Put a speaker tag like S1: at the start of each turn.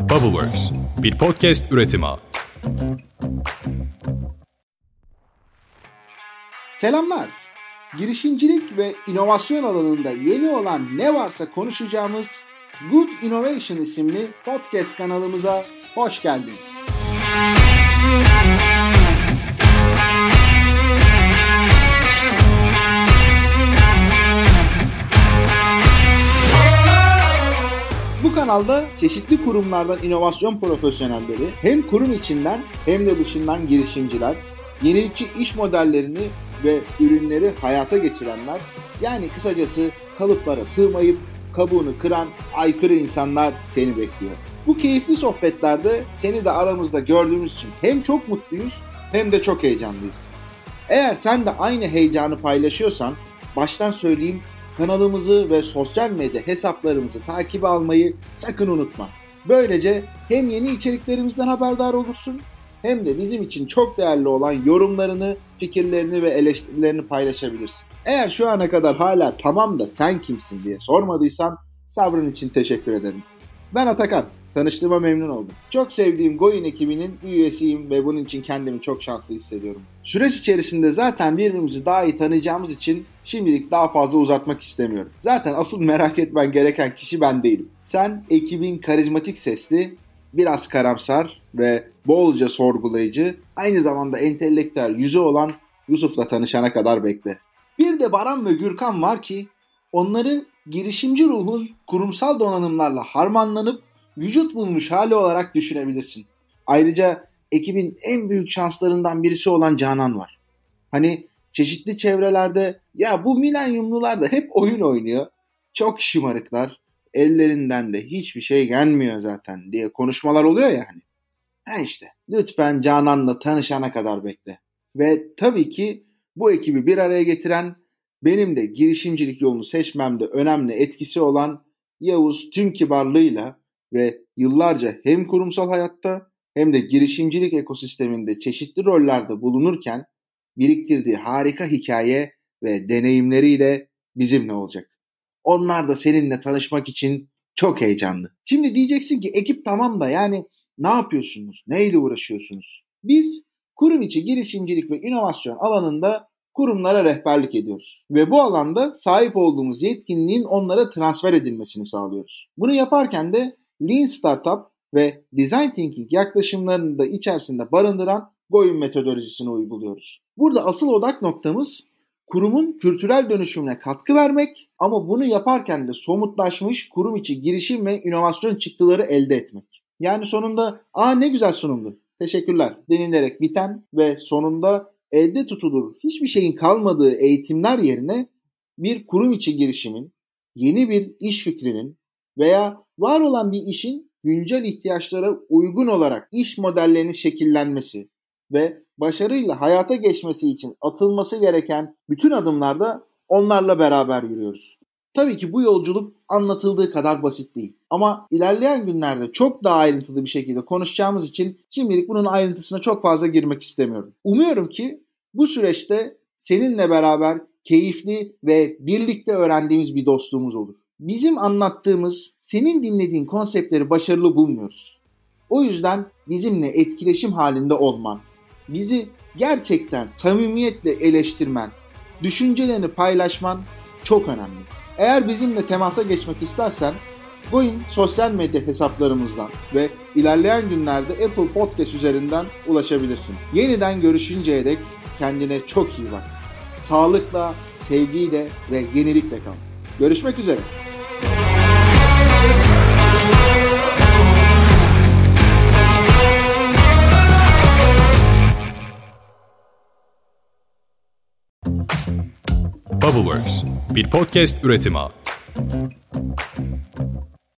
S1: Bubbleworks, bir podcast üretimi.
S2: Selamlar. Girişimcilik ve inovasyon alanında yeni olan ne varsa konuşacağımız Good Innovation isimli podcast kanalımıza hoş geldin. Kanalda çeşitli kurumlardan inovasyon profesyonelleri hem kurum içinden hem de dışından girişimciler, yenilikçi iş modellerini ve ürünleri hayata geçirenler, yani kısacası kalıplara sığmayıp kabuğunu kıran aykırı insanlar seni bekliyor. Bu keyifli sohbetlerde seni de aramızda gördüğümüz için hem çok mutluyuz hem de çok heyecanlıyız. Eğer sen de aynı heyecanı paylaşıyorsan baştan söyleyeyim kanalımızı ve sosyal medya hesaplarımızı takip almayı sakın unutma. Böylece hem yeni içeriklerimizden haberdar olursun hem de bizim için çok değerli olan yorumlarını, fikirlerini ve eleştirilerini paylaşabilirsin. Eğer şu ana kadar hala tamam da sen kimsin diye sormadıysan sabrın için teşekkür ederim. Ben Atakan. Tanıştığıma memnun oldum. Çok sevdiğim Goyin ekibinin bir üyesiyim ve bunun için kendimi çok şanslı hissediyorum. Süreç içerisinde zaten birbirimizi daha iyi tanıyacağımız için şimdilik daha fazla uzatmak istemiyorum. Zaten asıl merak etmen gereken kişi ben değilim. Sen ekibin karizmatik sesli, biraz karamsar ve bolca sorgulayıcı, aynı zamanda entelektüel yüzü olan Yusuf'la tanışana kadar bekle. Bir de Baran ve Gürkan var ki onları girişimci ruhun kurumsal donanımlarla harmanlanıp vücut bulmuş hali olarak düşünebilirsin. Ayrıca ekibin en büyük şanslarından birisi olan Canan var. Hani çeşitli çevrelerde ya bu milenyumlular da hep oyun oynuyor. Çok şımarıklar. Ellerinden de hiçbir şey gelmiyor zaten diye konuşmalar oluyor ya hani. Ha işte lütfen Canan'la tanışana kadar bekle. Ve tabii ki bu ekibi bir araya getiren benim de girişimcilik yolunu seçmemde önemli etkisi olan Yavuz tüm kibarlığıyla ve yıllarca hem kurumsal hayatta hem de girişimcilik ekosisteminde çeşitli rollerde bulunurken biriktirdiği harika hikaye ve deneyimleriyle bizimle olacak. Onlar da seninle tanışmak için çok heyecanlı. Şimdi diyeceksin ki ekip tamam da yani ne yapıyorsunuz? Neyle uğraşıyorsunuz? Biz kurum içi girişimcilik ve inovasyon alanında kurumlara rehberlik ediyoruz. Ve bu alanda sahip olduğumuz yetkinliğin onlara transfer edilmesini sağlıyoruz. Bunu yaparken de Lean Startup ve Design Thinking yaklaşımlarını da içerisinde barındıran Goyun metodolojisini uyguluyoruz. Burada asıl odak noktamız kurumun kültürel dönüşümüne katkı vermek ama bunu yaparken de somutlaşmış kurum içi girişim ve inovasyon çıktıları elde etmek. Yani sonunda aa ne güzel sunumdu teşekkürler denilerek biten ve sonunda elde tutulur hiçbir şeyin kalmadığı eğitimler yerine bir kurum içi girişimin, yeni bir iş fikrinin veya var olan bir işin güncel ihtiyaçlara uygun olarak iş modellerinin şekillenmesi ve başarıyla hayata geçmesi için atılması gereken bütün adımlarda onlarla beraber yürüyoruz. Tabii ki bu yolculuk anlatıldığı kadar basit değil. Ama ilerleyen günlerde çok daha ayrıntılı bir şekilde konuşacağımız için şimdilik bunun ayrıntısına çok fazla girmek istemiyorum. Umuyorum ki bu süreçte seninle beraber keyifli ve birlikte öğrendiğimiz bir dostluğumuz olur. Bizim anlattığımız, senin dinlediğin konseptleri başarılı bulmuyoruz. O yüzden bizimle etkileşim halinde olman, bizi gerçekten samimiyetle eleştirmen, düşüncelerini paylaşman çok önemli. Eğer bizimle temasa geçmek istersen Goin sosyal medya hesaplarımızdan ve ilerleyen günlerde Apple Podcast üzerinden ulaşabilirsin. Yeniden görüşünceye dek kendine çok iyi bak. Sağlıkla, sevgiyle ve yenilikle kal. Görüşmek üzere.
S1: Bubbleworks, bir podcast üretimi.